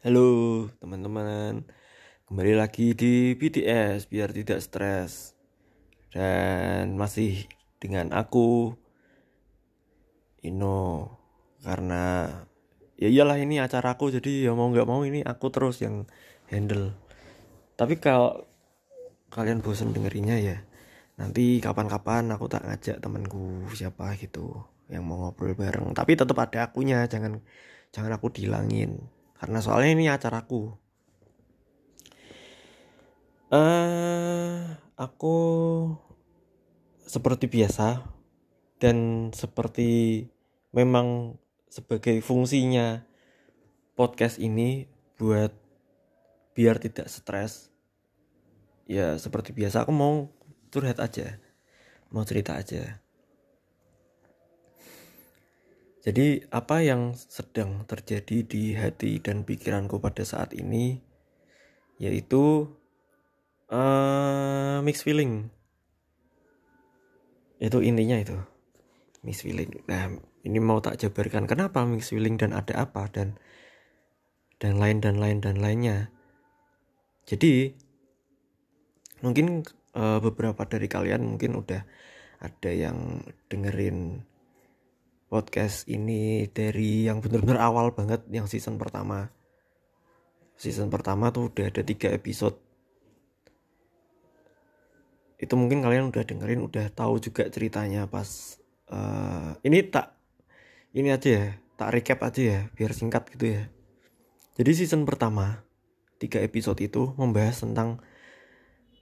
Halo teman-teman, kembali lagi di BTS biar tidak stres dan masih dengan aku Ino karena ya iyalah ini acaraku jadi ya mau nggak mau ini aku terus yang handle. Tapi kalau kalian bosan dengerinnya ya nanti kapan-kapan aku tak ngajak temanku siapa gitu yang mau ngobrol bareng. Tapi tetap ada akunya, jangan jangan aku dihilangin karena soalnya ini acaraku. Eh uh, aku seperti biasa dan seperti memang sebagai fungsinya podcast ini buat biar tidak stres ya seperti biasa aku mau curhat aja mau cerita aja jadi apa yang sedang terjadi di hati dan pikiranku pada saat ini yaitu uh, mixed feeling. Itu intinya itu. Mixed feeling. Nah, ini mau tak jabarkan kenapa mixed feeling dan ada apa dan dan lain dan lain dan lainnya. Jadi mungkin uh, beberapa dari kalian mungkin udah ada yang dengerin podcast ini dari yang bener-bener awal banget yang season pertama. Season pertama tuh udah ada tiga episode. Itu mungkin kalian udah dengerin udah tahu juga ceritanya pas uh, ini tak ini aja ya tak recap aja ya biar singkat gitu ya. Jadi season pertama tiga episode itu membahas tentang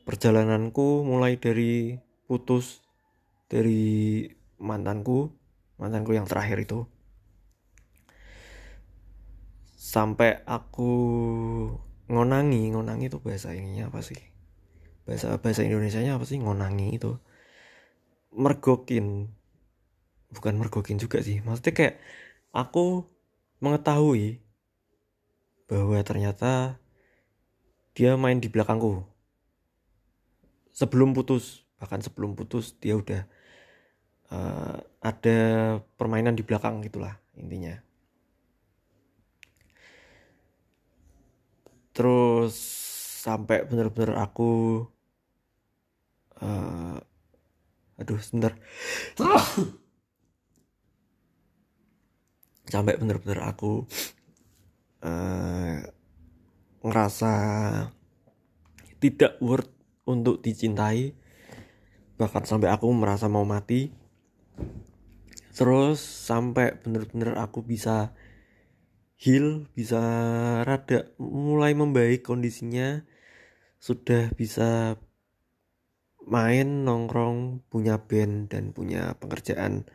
perjalananku mulai dari putus dari mantanku mantanku yang terakhir itu. Sampai aku ngonangi ngonangi itu bahasa ininya apa sih? Bahasa bahasa Indonesia nya apa sih? Ngonangi itu. Mergokin. Bukan mergokin juga sih. Maksudnya kayak aku mengetahui bahwa ternyata dia main di belakangku. Sebelum putus. Bahkan sebelum putus dia udah uh, ada permainan di belakang gitulah intinya. Terus sampai bener-bener aku uh, aduh sebentar. Sampai bener-bener aku uh, ngerasa tidak worth untuk dicintai. Bahkan sampai aku merasa mau mati terus sampai bener-bener aku bisa heal bisa rada mulai membaik kondisinya. Sudah bisa main nongkrong punya band dan punya pekerjaan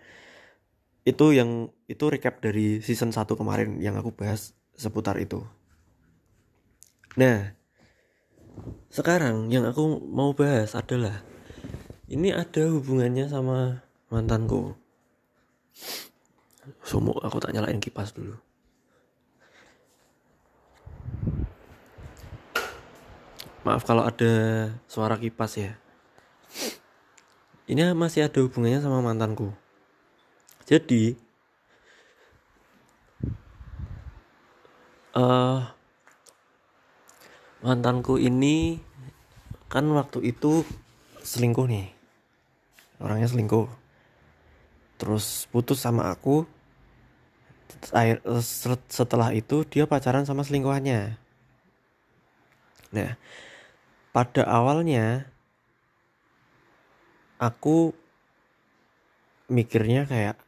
itu yang itu recap dari season 1 kemarin yang aku bahas seputar itu. Nah sekarang yang aku mau bahas adalah ini ada hubungannya sama mantanku sumuk aku tak nyalain kipas dulu. Maaf kalau ada suara kipas ya. Ini masih ada hubungannya sama mantanku. Jadi uh, mantanku ini kan waktu itu selingkuh nih. Orangnya selingkuh terus putus sama aku. Setelah itu dia pacaran sama selingkuhannya. Nah pada awalnya aku mikirnya kayak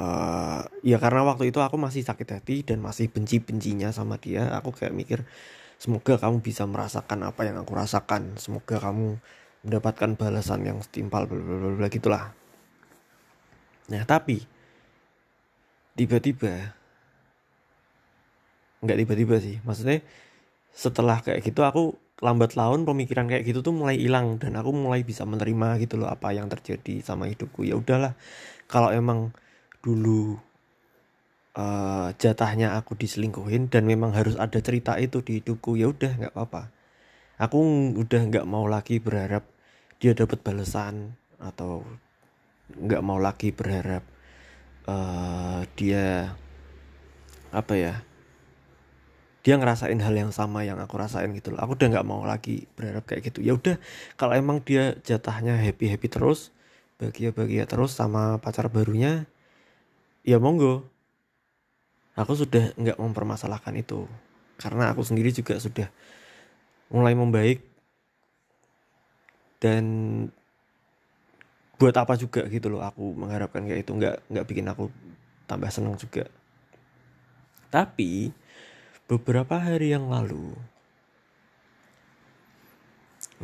uh, ya karena waktu itu aku masih sakit hati dan masih benci-bencinya sama dia aku kayak mikir semoga kamu bisa merasakan apa yang aku rasakan. Semoga kamu mendapatkan balasan yang setimpal bla bla bla gitulah Nah tapi tiba-tiba nggak tiba-tiba sih. Maksudnya setelah kayak gitu aku lambat laun pemikiran kayak gitu tuh mulai hilang dan aku mulai bisa menerima gitu loh apa yang terjadi sama hidupku. Ya udahlah kalau emang dulu uh, jatahnya aku diselingkuhin dan memang harus ada cerita itu di hidupku ya udah nggak apa-apa. Aku udah nggak mau lagi berharap dia dapat balasan atau nggak mau lagi berharap uh, dia apa ya dia ngerasain hal yang sama yang aku rasain gitu loh. Aku udah nggak mau lagi berharap kayak gitu. Ya udah kalau emang dia jatahnya happy happy terus bahagia bahagia terus sama pacar barunya ya monggo. Aku sudah nggak mempermasalahkan itu. Karena aku sendiri juga sudah mulai membaik. Dan buat apa juga gitu loh aku mengharapkan kayak itu. Nggak nggak bikin aku tambah senang juga. Tapi beberapa hari yang lalu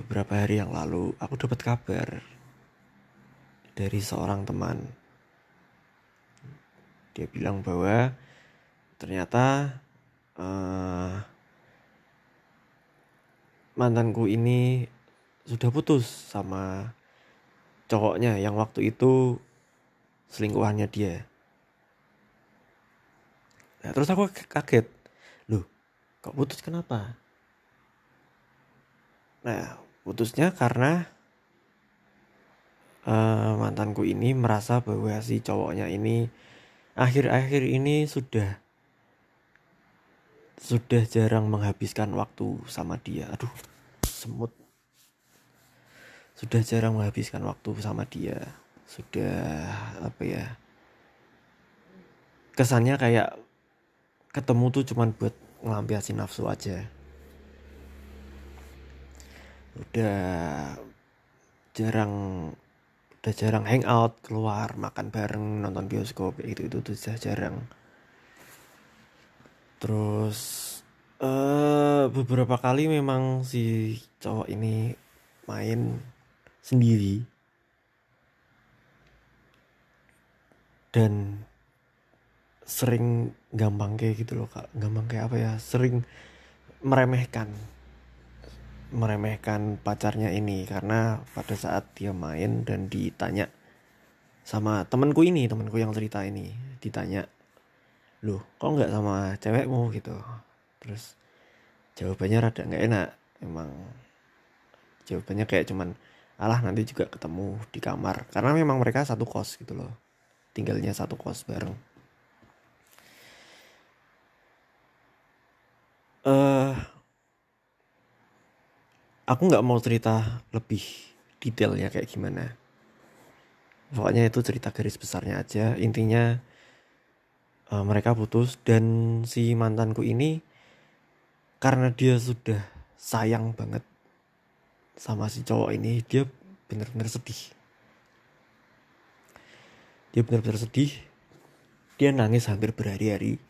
beberapa hari yang lalu aku dapat kabar dari seorang teman. Dia bilang bahwa ternyata uh, mantanku ini sudah putus sama cowoknya yang waktu itu selingkuhannya dia. Nah, terus aku kaget. Kok putus kenapa? Nah putusnya karena uh, mantanku ini merasa bahwa si cowoknya ini akhir-akhir ini sudah sudah jarang menghabiskan waktu sama dia. Aduh semut sudah jarang menghabiskan waktu sama dia. Sudah apa ya kesannya kayak ketemu tuh cuman buat ngelampiasin nafsu aja. Udah jarang udah jarang hangout keluar makan bareng nonton bioskop itu itu tuh sudah jarang. Terus uh, beberapa kali memang si cowok ini main sendiri. Dan sering gampang kayak gitu loh kak. Gampang kayak apa ya? Sering meremehkan. Meremehkan pacarnya ini karena pada saat dia main dan ditanya sama temanku ini temanku yang cerita ini ditanya loh kok nggak sama cewekmu? gitu. Terus jawabannya rada nggak enak. Emang jawabannya kayak cuman alah nanti juga ketemu di kamar. Karena memang mereka satu kos gitu loh. Tinggalnya satu kos bareng. Uh, aku nggak mau cerita lebih detailnya kayak gimana. Pokoknya itu cerita garis besarnya aja. Intinya uh, mereka putus dan si mantanku ini karena dia sudah sayang banget sama si cowok ini dia benar-benar sedih. Dia benar-benar sedih. Dia nangis hampir berhari-hari.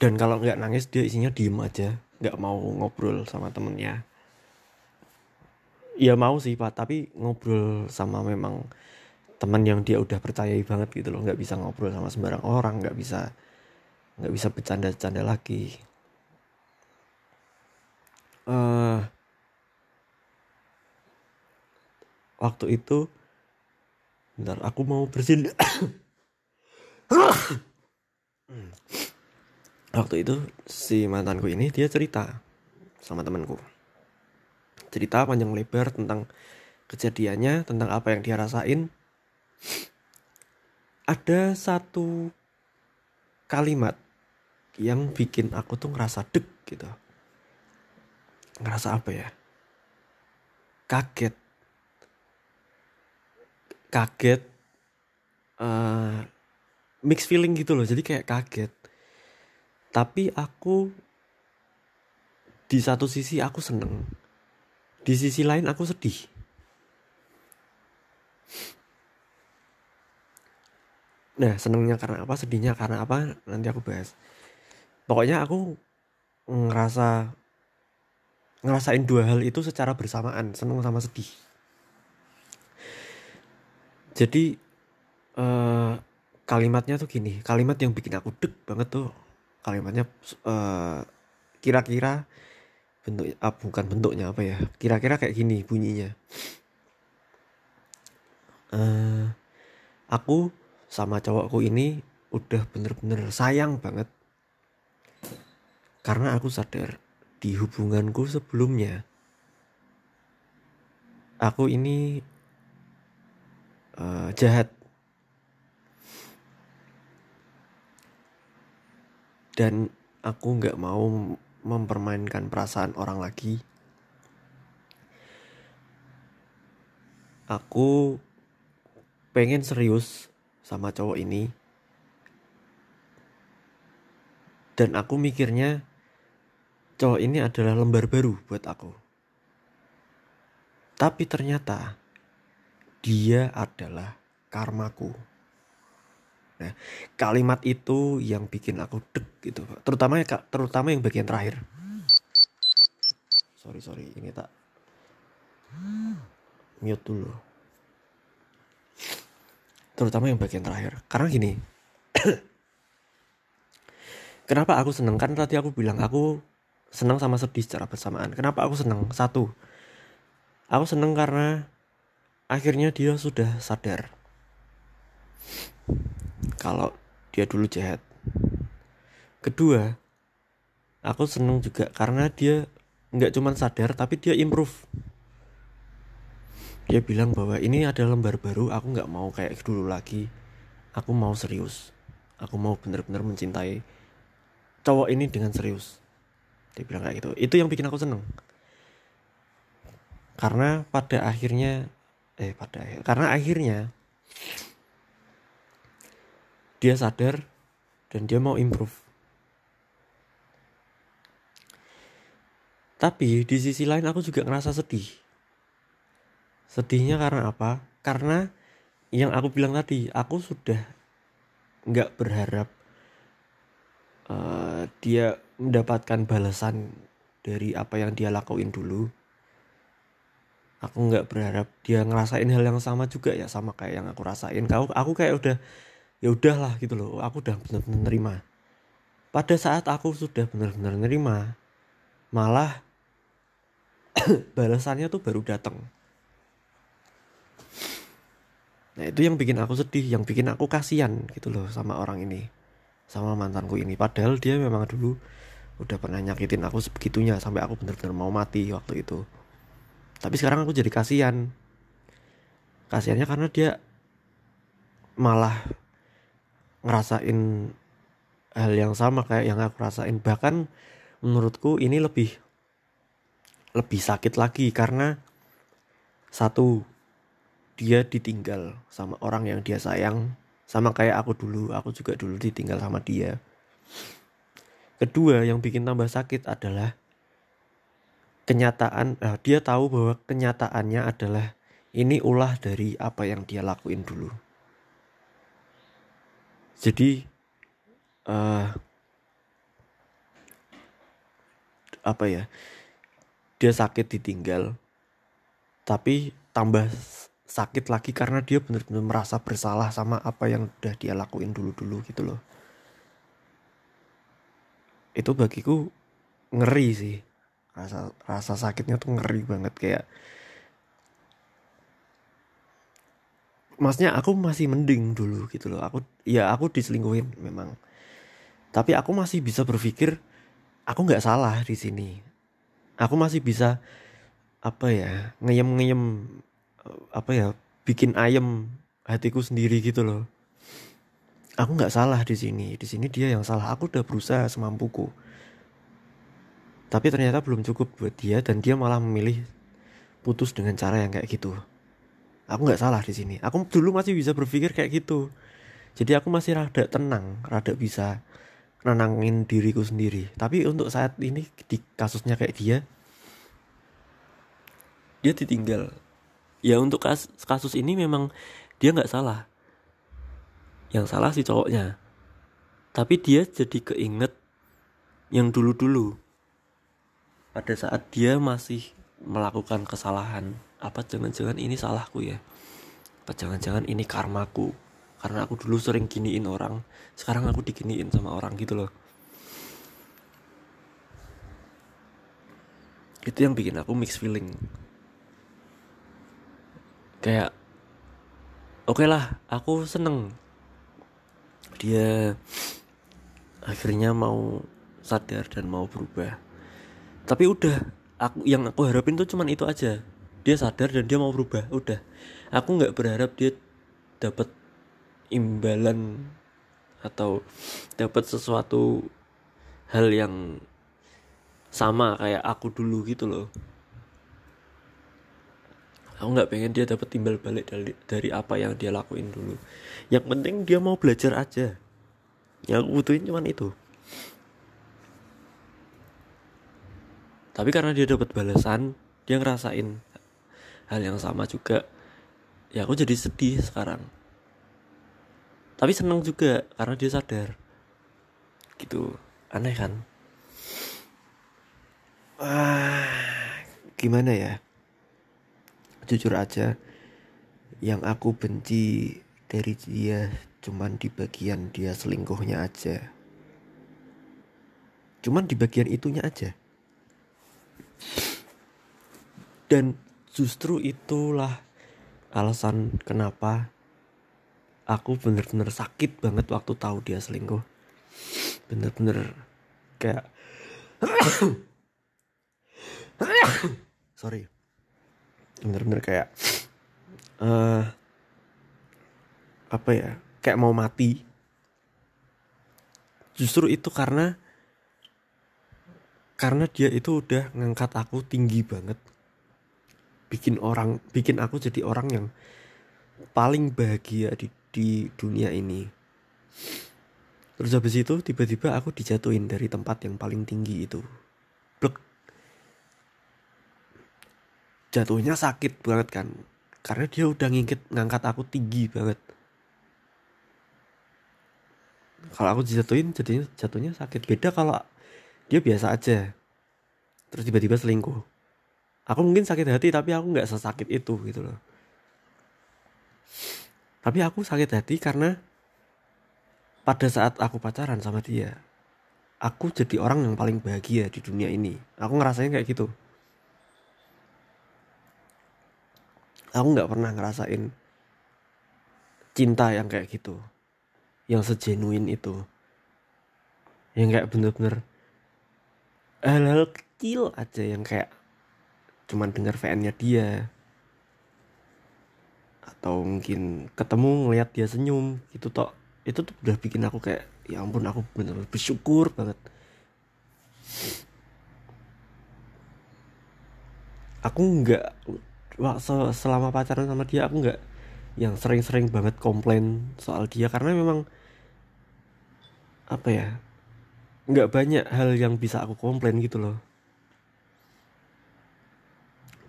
Dan kalau nggak nangis dia isinya diem aja. Nggak mau ngobrol sama temennya. Ya mau sih pak. Tapi ngobrol sama memang teman yang dia udah percayai banget gitu loh. Nggak bisa ngobrol sama sembarang orang nggak bisa nggak bisa bercanda-canda lagi uh, waktu itu bentar aku mau bersin. Waktu itu si mantanku ini dia cerita sama temanku. Cerita panjang lebar tentang kejadiannya tentang apa yang dia rasain. Ada satu kalimat yang bikin aku tuh ngerasa deg gitu ngerasa apa ya? Kaget. Kaget uh, mix feeling gitu loh. Jadi kayak kaget. Tapi aku di satu sisi aku seneng. Di sisi lain aku sedih. Nah senengnya karena apa sedihnya karena apa nanti aku bahas. Pokoknya aku ngerasa ngerasain dua hal itu secara bersamaan seneng sama sedih. Jadi uh, kalimatnya tuh gini kalimat yang bikin aku deg banget tuh kalimatnya uh, kira-kira bentuk uh, bukan bentuknya apa ya kira-kira kayak gini bunyinya. Uh, aku sama cowokku ini udah bener-bener sayang banget. Karena aku sadar di hubunganku sebelumnya. Aku ini uh, jahat. Dan aku nggak mau mempermainkan perasaan orang lagi. Aku pengen serius sama cowok ini. Dan aku mikirnya cowok ini adalah lembar baru buat aku tapi ternyata dia adalah karmaku Nah, kalimat itu yang bikin aku deg gitu, terutama terutama yang bagian terakhir. Sorry sorry, ini tak mute dulu. Terutama yang bagian terakhir, karena gini. Kenapa aku seneng? Kan tadi aku bilang aku senang sama sedih secara bersamaan. Kenapa aku senang? Satu, aku seneng karena akhirnya dia sudah sadar kalau dia dulu jahat. Kedua, aku seneng juga karena dia nggak cuma sadar tapi dia improve. Dia bilang bahwa ini ada lembar baru, aku nggak mau kayak dulu lagi. Aku mau serius. Aku mau benar-benar mencintai cowok ini dengan serius. Dia bilang kayak gitu. Itu yang bikin aku seneng. Karena pada akhirnya eh pada akhir karena akhirnya dia sadar dan dia mau improve. Tapi di sisi lain aku juga ngerasa sedih. Sedihnya karena apa? Karena yang aku bilang tadi, aku sudah nggak berharap uh, dia mendapatkan balasan dari apa yang dia lakuin dulu. Aku nggak berharap dia ngerasain hal yang sama juga ya sama kayak yang aku rasain. Kau aku kayak udah ya udahlah gitu loh aku udah benar-benar nerima pada saat aku sudah benar-benar nerima malah balasannya tuh baru datang nah itu yang bikin aku sedih yang bikin aku kasihan gitu loh sama orang ini sama mantanku ini. Padahal dia memang dulu udah pernah nyakitin aku sebegitunya sampai aku benar-benar mau mati waktu itu. Tapi sekarang aku jadi kasihan. Kasihannya karena dia malah ngerasain hal yang sama kayak yang aku rasain. Bahkan menurutku ini lebih lebih sakit lagi karena satu dia ditinggal sama orang yang dia sayang sama kayak aku dulu aku juga dulu ditinggal sama dia. Kedua yang bikin tambah sakit adalah kenyataan eh, dia tahu bahwa kenyataannya adalah ini ulah dari apa yang dia lakuin dulu. Jadi uh, apa ya dia sakit ditinggal tapi tambah sakit lagi karena dia benar-benar merasa bersalah sama apa yang udah dia lakuin dulu-dulu gitu loh. Itu bagiku ngeri sih. Rasa rasa sakitnya tuh ngeri banget kayak maksudnya aku masih mending dulu gitu loh. Aku ya aku diselingkuhin memang. Tapi aku masih bisa berpikir aku nggak salah di sini. Aku masih bisa apa ya ngeyem ngeyem apa ya bikin ayam hatiku sendiri gitu loh. Aku nggak salah di sini. Di sini dia yang salah. Aku udah berusaha semampuku. Tapi ternyata belum cukup buat dia dan dia malah memilih putus dengan cara yang kayak gitu. Aku nggak salah di sini. Aku dulu masih bisa berpikir kayak gitu. Jadi aku masih rada tenang rada bisa nenangin diriku sendiri. Tapi untuk saat ini di kasusnya kayak dia dia ditinggal ya untuk kas kasus ini memang dia nggak salah. Yang salah si cowoknya. Tapi dia jadi keinget yang dulu-dulu. Pada saat dia masih melakukan kesalahan apa jangan-jangan ini salahku ya? Apa jangan-jangan ini karmaku? Karena aku dulu sering giniin orang sekarang aku diginiin sama orang gitu loh. Itu yang bikin aku mix feeling kayak oke okay lah aku seneng. Dia akhirnya mau sadar dan mau berubah. Tapi udah aku yang aku harapin tuh cuman itu aja. Dia sadar dan dia mau berubah udah. Aku nggak berharap dia dapat imbalan atau dapat sesuatu hal yang sama kayak aku dulu gitu loh aku nggak pengen dia dapat timbal balik dari dari apa yang dia lakuin dulu. Yang penting dia mau belajar aja. Yang aku butuhin cuman itu. Tapi karena dia dapat balasan dia ngerasain hal yang sama juga ya aku jadi sedih sekarang. Tapi seneng juga karena dia sadar. Gitu. Aneh kan? Ah gimana ya jujur aja yang aku benci dari dia cuman di bagian dia selingkuhnya aja cuman di bagian itunya aja dan justru itulah alasan kenapa aku bener-bener sakit banget waktu tahu dia selingkuh bener-bener kayak sorry bener-bener kayak uh, apa ya kayak mau mati. Justru itu karena karena dia itu udah ngangkat aku tinggi banget. Bikin orang bikin aku jadi orang yang paling bahagia di di dunia ini. Terus habis itu tiba-tiba aku dijatuhin dari tempat yang paling tinggi itu jatuhnya sakit banget kan. Karena dia udah ngingkit ngangkat aku tinggi banget. Kalau aku dijatuhin jadinya jatuhnya sakit. Beda kalau dia biasa aja. Terus tiba-tiba selingkuh. Aku mungkin sakit hati tapi aku nggak sesakit itu gitu loh. Tapi aku sakit hati karena pada saat aku pacaran sama dia aku jadi orang yang paling bahagia di dunia ini. Aku ngerasain kayak gitu aku nggak pernah ngerasain cinta yang kayak gitu. Yang sejenuin itu. Yang kayak bener-bener hal-hal kecil aja yang kayak cuman denger VN-nya dia. Atau mungkin ketemu ngeliat dia senyum gitu toh. Itu tuh udah bikin aku kayak ya ampun aku bener-bener bersyukur banget. Aku nggak selama pacaran sama dia aku nggak yang sering-sering banget komplain soal dia karena memang apa ya nggak banyak hal yang bisa aku komplain gitu loh.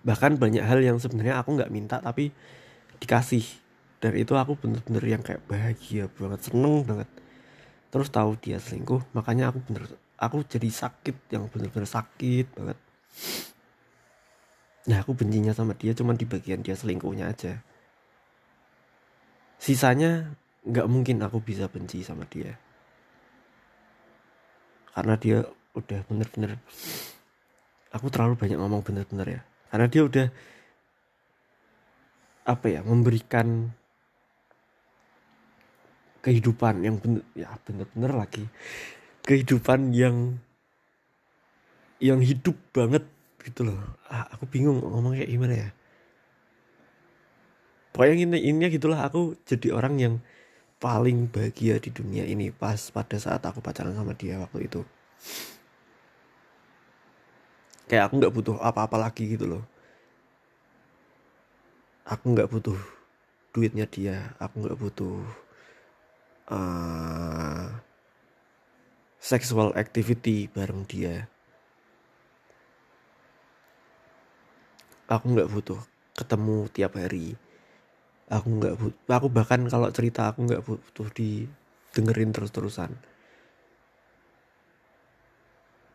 Bahkan banyak hal yang sebenarnya aku nggak minta tapi dikasih. Dan itu aku bener-bener yang kayak bahagia banget seneng banget. Terus tahu dia selingkuh makanya aku bener aku jadi sakit yang bener-bener sakit banget nah aku bencinya sama dia cuman di bagian dia selingkuhnya aja. Sisanya nggak mungkin aku bisa benci sama dia. Karena dia udah bener-bener aku terlalu banyak ngomong bener-bener ya. Karena dia udah apa ya memberikan kehidupan yang bener ya bener-bener lagi. Kehidupan yang yang hidup banget gitu loh. Ah, aku bingung ngomong kayak gimana ya. Pokoknya ini ini gitulah aku jadi orang yang paling bahagia di dunia ini pas pada saat aku pacaran sama dia waktu itu. Kayak aku nggak butuh apa-apa lagi gitu loh. Aku nggak butuh duitnya dia aku nggak butuh uh, sexual activity bareng dia aku nggak butuh ketemu tiap hari. Aku nggak butuh aku bahkan kalau cerita aku nggak butuh didengerin terus-terusan.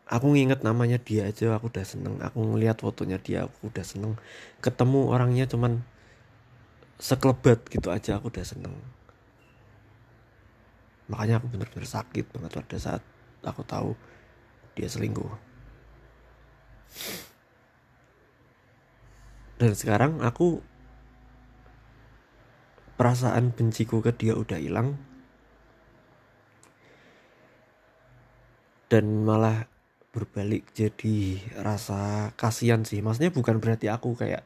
Aku nginget namanya dia aja aku udah seneng. Aku ngeliat fotonya dia aku udah seneng. Ketemu orangnya cuman sekelebat gitu aja aku udah seneng. Makanya aku bener-bener sakit banget pada saat aku tahu dia selingkuh dan sekarang aku perasaan benciku ke dia udah hilang. Dan malah berbalik jadi rasa kasihan sih. Maksudnya bukan berarti aku kayak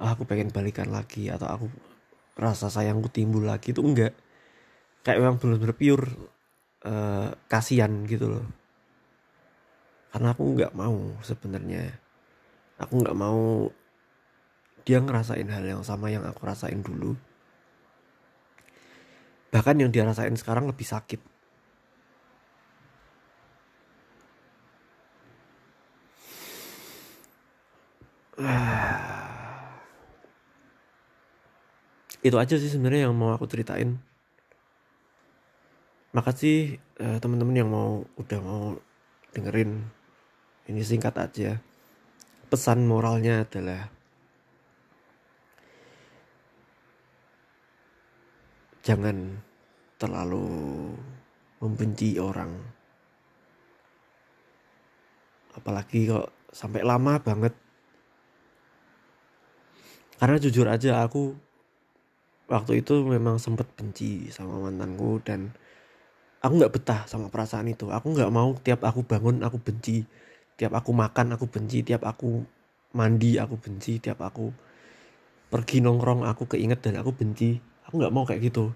oh, aku pengen balikan lagi atau aku rasa sayangku timbul lagi. Itu enggak. Kayak memang benar-benar pure uh, kasihan gitu loh. Karena aku nggak mau sebenarnya. Aku nggak mau dia ngerasain hal yang sama yang aku rasain dulu. Bahkan yang dia rasain sekarang lebih sakit. Itu aja sih sebenarnya yang mau aku ceritain. Makasih uh, teman-teman yang mau udah mau dengerin. Ini singkat aja. Pesan moralnya adalah jangan terlalu membenci orang. Apalagi kok sampai lama banget. Karena jujur aja aku waktu itu memang sempet benci sama mantanku dan aku nggak betah sama perasaan itu. Aku nggak mau tiap aku bangun aku benci. Tiap aku makan aku benci. Tiap aku mandi aku benci. Tiap aku pergi nongkrong aku keinget dan aku benci aku nggak mau kayak gitu.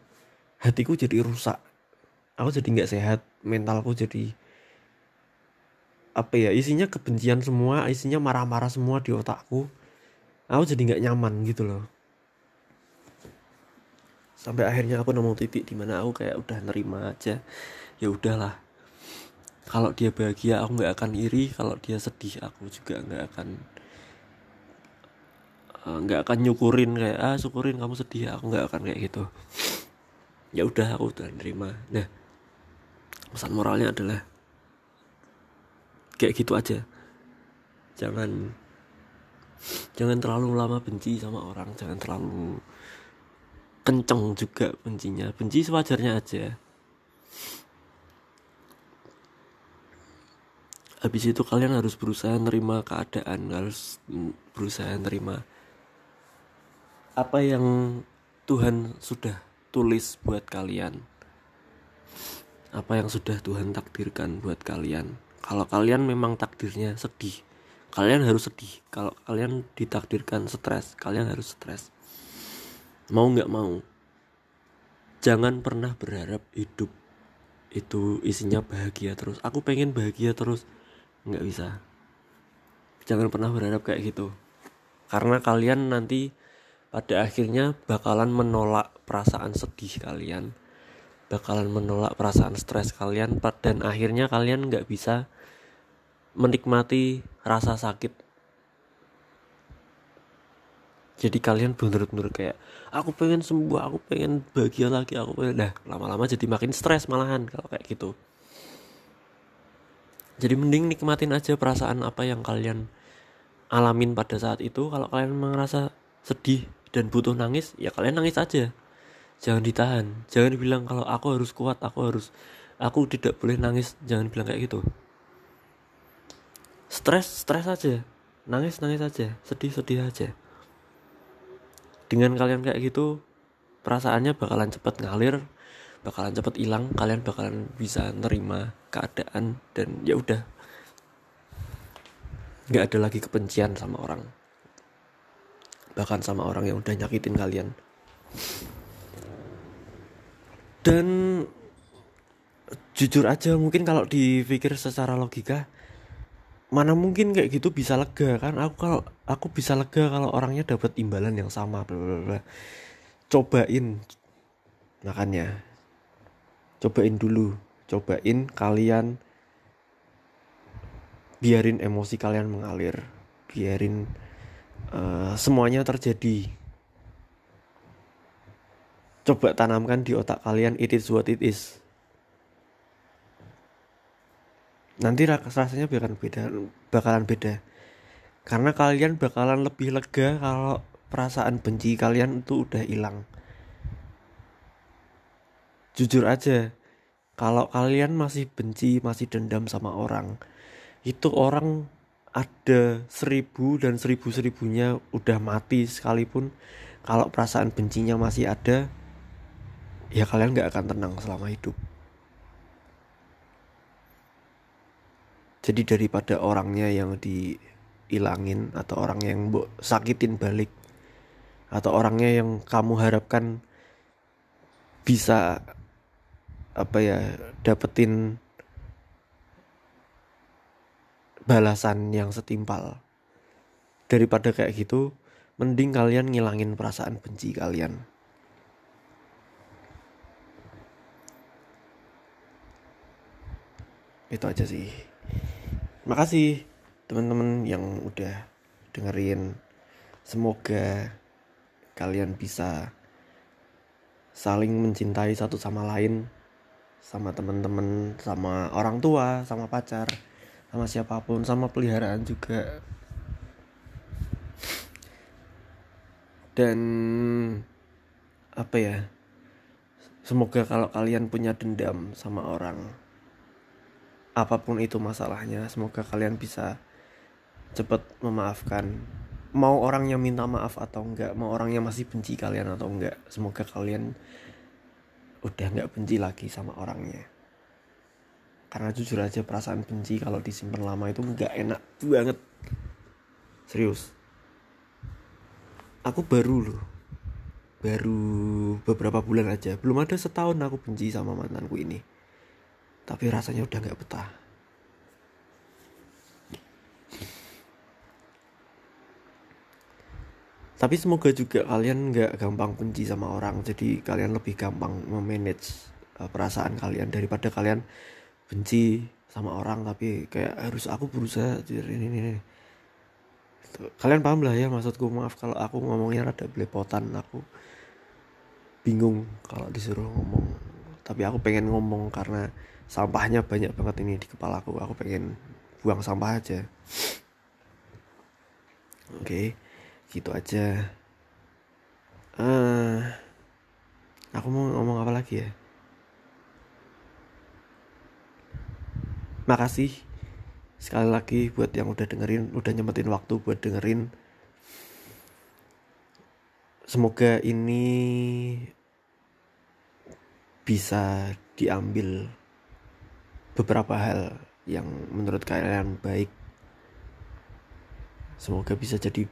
Hatiku jadi rusak. Aku jadi nggak sehat. Mentalku jadi apa ya isinya kebencian semua isinya marah-marah semua di otakku. Aku jadi nggak nyaman gitu loh. Sampai akhirnya aku nemu titik di mana aku kayak udah nerima aja ya udahlah. Kalau dia bahagia aku nggak akan iri. Kalau dia sedih aku juga nggak akan nggak uh, akan nyukurin kayak ah syukurin kamu sedih. Aku nggak akan kayak gitu. Ya udah aku udah nerima. Nah pesan moralnya adalah kayak gitu aja. Jangan jangan terlalu lama benci sama orang. Jangan terlalu kenceng juga bencinya. Benci sewajarnya aja. Habis itu kalian harus berusaha nerima keadaan harus berusaha nerima apa yang Tuhan sudah tulis buat kalian? Apa yang sudah Tuhan takdirkan buat kalian? Kalau kalian memang takdirnya sedih kalian harus sedih. Kalau kalian ditakdirkan stres kalian harus stres. Mau nggak mau jangan pernah berharap hidup itu isinya bahagia terus. Aku pengen bahagia terus. Nggak bisa. Jangan pernah berharap kayak gitu. Karena kalian nanti pada akhirnya bakalan menolak perasaan sedih kalian bakalan menolak perasaan stres kalian dan akhirnya kalian nggak bisa menikmati rasa sakit. Jadi kalian bener-bener kayak aku pengen sembuh aku pengen bahagia lagi aku pengen dah lama-lama jadi makin stres malahan kalau kayak gitu. Jadi mending nikmatin aja perasaan apa yang kalian alamin pada saat itu. Kalau kalian merasa sedih dan butuh nangis ya kalian nangis aja. Jangan ditahan. Jangan bilang kalau aku harus kuat aku harus aku tidak boleh nangis. Jangan bilang kayak gitu. Stres stres aja. Nangis nangis aja. Sedih sedih aja. Dengan kalian kayak gitu perasaannya bakalan cepet ngalir bakalan cepet hilang. Kalian bakalan bisa nerima keadaan dan ya udah. Nggak ada lagi kebencian sama orang bahkan sama orang yang udah nyakitin kalian. Dan jujur aja mungkin kalau dipikir secara logika mana mungkin kayak gitu bisa lega kan? Aku kalau aku bisa lega kalau orangnya dapat imbalan yang sama bla bla bla. Cobain makanya cobain dulu. Cobain kalian biarin emosi kalian mengalir. Biarin uh, semuanya terjadi. Coba tanamkan di otak kalian it is what it is. Nanti rasanya bakalan beda bakalan beda. Karena kalian bakalan lebih lega kalau perasaan benci kalian itu udah hilang. Jujur aja kalau kalian masih benci masih dendam sama orang itu orang ada seribu dan seribu seribunya udah mati sekalipun kalau perasaan bencinya masih ada ya kalian nggak akan tenang selama hidup. Jadi daripada orangnya yang dihilangin atau orang yang sakitin balik atau orangnya yang kamu harapkan bisa apa ya dapetin balasan yang setimpal. Daripada kayak gitu mending kalian ngilangin perasaan benci kalian. Itu aja sih. Makasih teman-teman yang udah dengerin. Semoga kalian bisa saling mencintai satu sama lain sama teman-teman sama orang tua sama pacar sama siapa pun sama peliharaan juga. Dan apa ya? Semoga kalau kalian punya dendam sama orang apa pun itu masalahnya semoga kalian bisa cepat memaafkan. Mau orangnya minta maaf atau enggak mau orangnya masih benci kalian atau enggak semoga kalian udah enggak benci lagi sama orangnya karena jujur aja perasaan benci kalau disimpan lama itu enggak enak banget. Serius. Aku baru loh. Baru beberapa bulan aja. Belum ada setahun aku benci sama mantanku ini. Tapi rasanya udah enggak betah. Tapi semoga juga kalian nggak gampang benci sama orang. Jadi kalian lebih gampang memanage uh, perasaan kalian daripada kalian benci sama orang tapi kayak harus aku berusaha ini ini, ini. kalian paham lah ya maksudku maaf kalau aku ngomongnya rada belepotan aku bingung kalau disuruh ngomong. Tapi aku pengen ngomong karena sampahnya banyak banget ini di kepala aku aku pengen buang sampah aja. Oke okay gitu aja. Uh, aku mau ngomong apa lagi ya makasih sekali lagi buat yang udah dengerin udah nyempetin waktu buat dengerin. Semoga ini bisa diambil beberapa hal yang menurut kalian baik. Semoga bisa jadi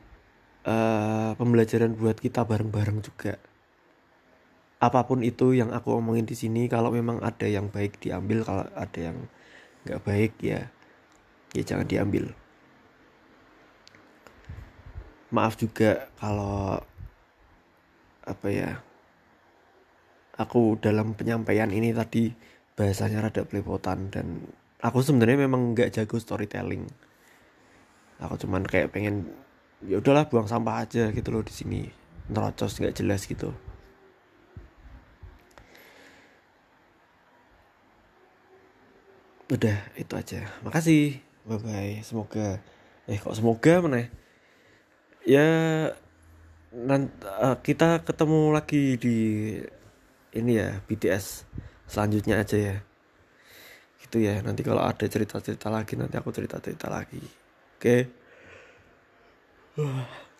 uh, pembelajaran buat kita bareng-bareng juga. Apa pun itu yang aku omongin di sini kalau memang ada yang baik diambil kalau ada yang nggak baik ya. Ya jangan diambil. Maaf juga kalau apa ya aku dalam penyampaian ini tadi bahasanya rada pelepotan dan aku sebenarnya memang nggak jago storytelling. Aku cuman kayak pengen ya udahlah buang sampah aja gitu loh di sini. Nerocos nggak jelas gitu udah itu aja. Makasih. Bye bye semoga eh kok semoga mana ya, ya nanti uh, kita ketemu lagi di ini ya BTS selanjutnya aja ya. Gitu ya. Nanti kalau ada cerita cerita lagi nanti aku cerita cerita lagi. Oke? Okay? 唉。